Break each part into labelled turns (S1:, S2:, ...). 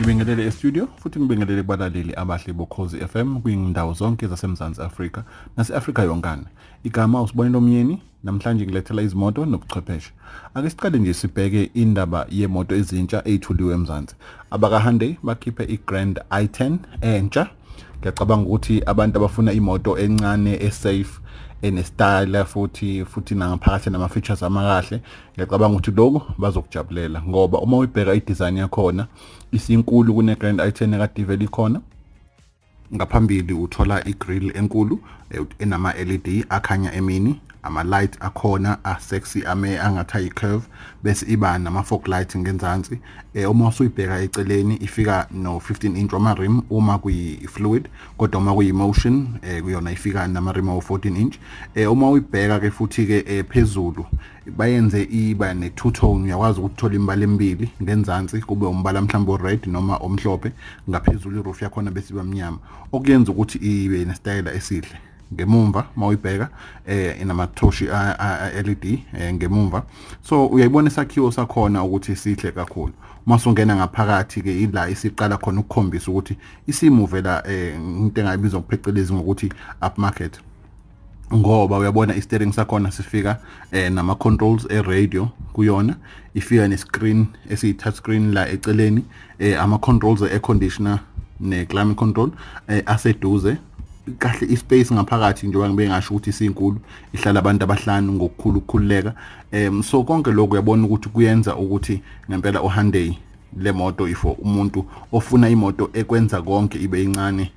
S1: ngibingelele estudio futhi ngibingelele balaleli abahle bokhozi FM kwindawo zonke zasemzansi Afrika nase-Afrika yonkana igama usibonile omnyeni namhlanje ngilethela izimoto nobuchwepheshe. Ake siqale nje sibheke indaba yemoto ezintsha eyithuliwe emzansi abaka Hyundai bakhiphe iGrand i10 entsha ngiyacabanga ukuthi abantu abafuna imoto encane esafe enestyle futhi futhi nangaphakathi nama features amakahle ngiyacabanga ukuthi lokho bazokujabulela. Ngoba uma uyibheka i-design yakhona isinkulu kune Grand i10 ekade ivele ikhona ngaphambili uthola i-grill enkulu enama LED akhanya emini ama light akhona a sexy ame angathayi curve bese iba nama fog light ngenzansi. Eh uma usuyibheka eceleni ifika no 15 inch wama rim uma kuyi fluid kodwa uma kuyi motion eh kuyona ifika nama rim awu 14 inch. Eh uma uyibheka ke futhi ke eh, phezulu bayenze iba ne two tone uyakwazi ukuthola imbala emibili ngenzansi kube umbala mhlawumbe red noma omhlophe ngaphezulu iroof yakhona bese iba mnyama. Okuyenza ukuthi ibe ne style esihle. Ngemumva mawuyibheka eh inamathoshi LED eh, ngemumva. So uyayibona isakhiwo sakhona ukuthi sihle kakhulu. Masungena ngaphakathi ke ila isiqala khona ukukhombisa ukuthi isimuvela eh into engayibizwa ngophecelezi ngokuthi upmarket. Ngoba uyabona i-steering sakhona sifika eh nama controls e-radio kuyona. Ifika ne-screen esiyi-touch screen la eceleni eh ama controls e-air conditioner ne-climate control eh aseduze. Kahle ispace ngaphakathi njengoba ngibe ngasho ukuthi isinkulu ihlala abantu abahlanu ngokukhulu ukukhululeka em so konke lokho uyabona ukuthi kuyenza ukuthi ngempela uHyundai le moto ifo umuntu ofuna imoto ekwenza konke ibe incane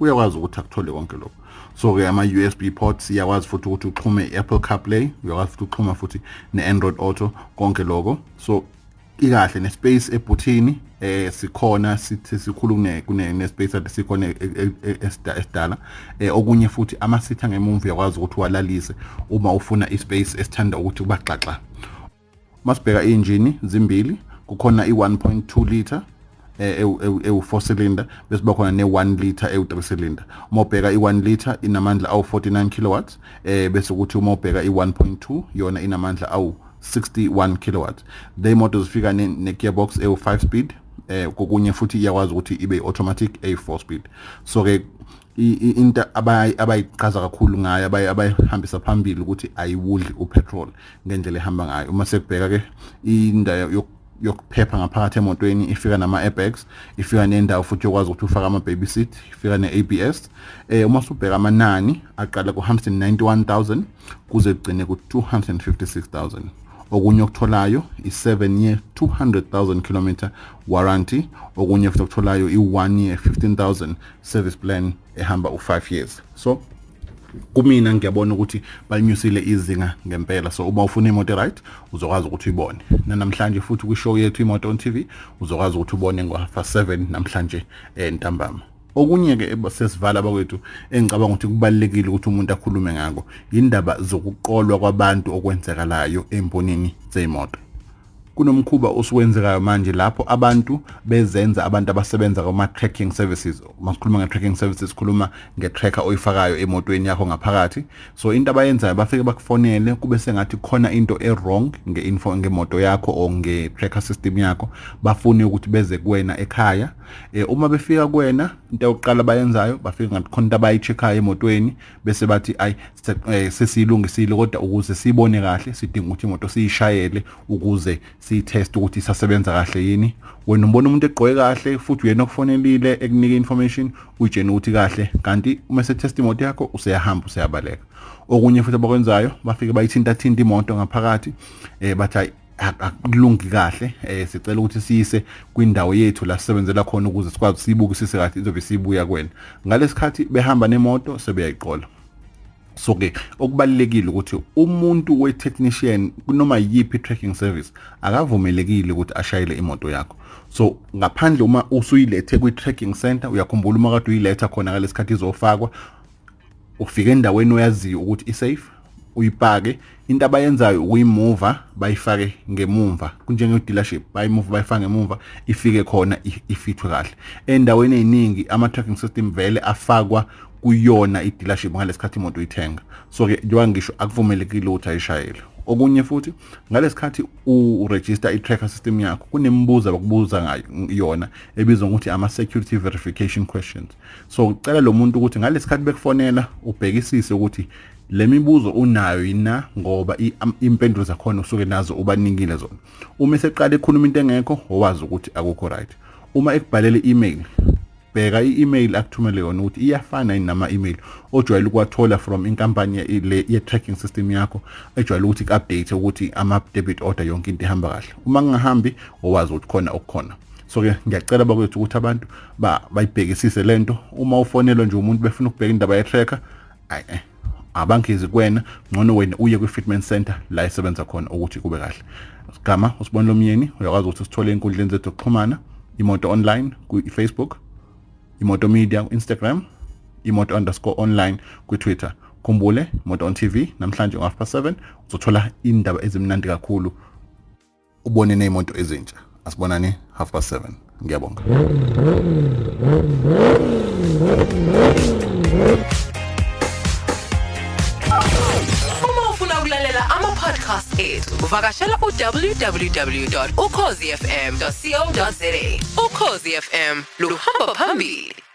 S1: uyakwazi ukuthi akuthole konke lokho so ke ama USB ports iyakwazi futhi ukuthi uxhume i-Apple CarPlay uyakwazi futhi ukuxhuma futhi ne-Android Auto konke lokho. So ikahle nespace ebhuthini eh sikhona sithi sikhulu kune nespace ade sikhona esidala. Eh okunye futhi ama sitha ngemuva uyakwazi ukuthi walalise uma ufuna ispace esithanda ukuthi kubaxaxa masibheka engine zimbili kukhona i1.2 liter ewu 4 cylinder bese bakhona ne1 liter ewu 3 cylinder. Uma ubheka i1 liter inamandla awu 49 kilowatts eh bese ukuthi uma ubheka i1.2 yona inamandla awu 61 kilowatts le moto zifika ne gearbox ewu 5 speed eh kokunye futhi iyakwazi ukuthi ibe automatic a 4 speed so ke into abayichaza kakhulu ngayo abayihambisa phambili ukuthi ayiwudli upetrol ngendlela ehamba ngayo. Uma sekubheka ke indawo yokuphepha ngaphakathi emotweni ifika nama airbags ifika nendawo futhi yokwazi ukuthi ufake ama baby seat ifika ne ABS eh uma usubheka amanani aqala ku 191000 kuze kugcine ku 256000 okunye okutholayo i7 year 200000 km warranty. Okunye futhi okutholayo i1 year 15000 service plan ehamba u5 years. So kumina ngiyabona ukuthi balinyusile izinga ngempela. So uma ufuna imoto right uzokwazi ukuthi uyibone. Namhlanje futhi kwishow yethu imoto on TV uzokwazi ukuthi ubone ngohafa 7 namhlanje entambama. Okunye ke sesivala bakwethu engicabanga ukuthi kubalekile ukuthi umuntu akhulume ngako indaba zokuqolwa kwabantu okwenzekalayo embonini zeimoto kunomkhuba osuwenzekayo manje lapho abantu bezenza abantu abasebenza kuma tracking services masikhuluma nge tracking services sikhuluma nge tracker oyifakayo emotweni yakho ngaphakathi. So into abayenzayo bafike bakufonele kube sengathi khona into e wrong nge info ngemoto yakho o nge tracker system yakho. Bafune ukuthi beze kuwena ekhaya. E, uma befika kuwena into yokuqala bayenzayo bafika ngathi khona into abayicheckayo emotweni bese bathi ay sesiyilungisile kodwa ukuze sibone kahle sidinga ukuthi imoto siyishayele ukuze siyitest ukuthi isasebenza kahle yini. Wena umbona umuntu egqoke kahle futhi uyena okufonelile ekunika information uyitshena ukuthi kahle. Kanti uma setest imoto yakho useyahamba useyabaleka. Okunye futhi abakwenzayo bafike bayithinta thinta imoto ngaphakathi eh bathi akulungi kahle eh sicela ukuthi siyise kwindawo yethu la sisebenzela khona ukuze sikwazi siyibukisise kahle izobe sibuya kwena ngalesikhathi behamba nemoto sebeyayiqola. So ke okubalekile ukuthi umuntu we technician kunoma yipi tracking service akavumelekile ukuthi ashayele imoto yakho. So ngaphandle uma usuyilethe kwi tracking center uyakhumbula uma kade uyiletha khona ngalesikhathi izofakwa ufike endaweni oyaziyo ukuthi i safe uyipake into abayenzayo ukuyimuva bayifake ngemumva kunjenge dealership bayimove bayifake ngemumva ifike khona ifithwe kahle. Endaweni eziningi ama tracking system vele afakwa kuyona i-dealership ngalesikhathi imoto uyithenga. So ke njengoba ngisho akuvumelekile ukuthi ayishayele. Okunye futhi ngalesikhathi uregister i-tracker system yakho kunembuzo abakubuza ngayo yona ebizwa ngokuthi ama-security verification questions. So ucela lo muntu ukuthi ngalesikhathi bekufonela ubhekisise ukuthi le mibuzo unayo yina ngoba impendulo zakhona usuke nazo ubanikile zona. Uma eseqala ekhuluma into engekho owazi ukuthi akukho right. Uma ekubhalele email bheka i-email akuthumele yona ukuthi iyafana yini nama-email ojwayele ukuwathola from inkampani le ye-tracking system yakho ejwayele ukuthi ku-update ukuthi ama-debit order yonke into ihamba kahle. Uma kungahambi owazi ukuthi khona okukhona. So-ke ngiyacela bakwethu ukuthi abantu bayibhekisise lento uma ufonelwa nje umuntu befuna ukubheka indaba ye-tracker ayi abangizi kuwena ngcono wena uye kwi-fitment center la isebenza khona ukuthi kube kahle. Sigama usibonile omyeni uyakwazi ukuthi usithole ey'nkundleni zethu zokuxhumana imoto online kwi-facebook imoto media ku-instagram imoto underscore online kwi-twitter. Khumbule imoto on tv namhlanje ngo-half past 7 uzothola indaba ezimnandi kakhulu. Ubone ney'moto ezintsha. Asibonani half past 7 ngiyabonga.
S2: Ama-podcast ethu uvakashela u-www ukhozifm luhamba phambili.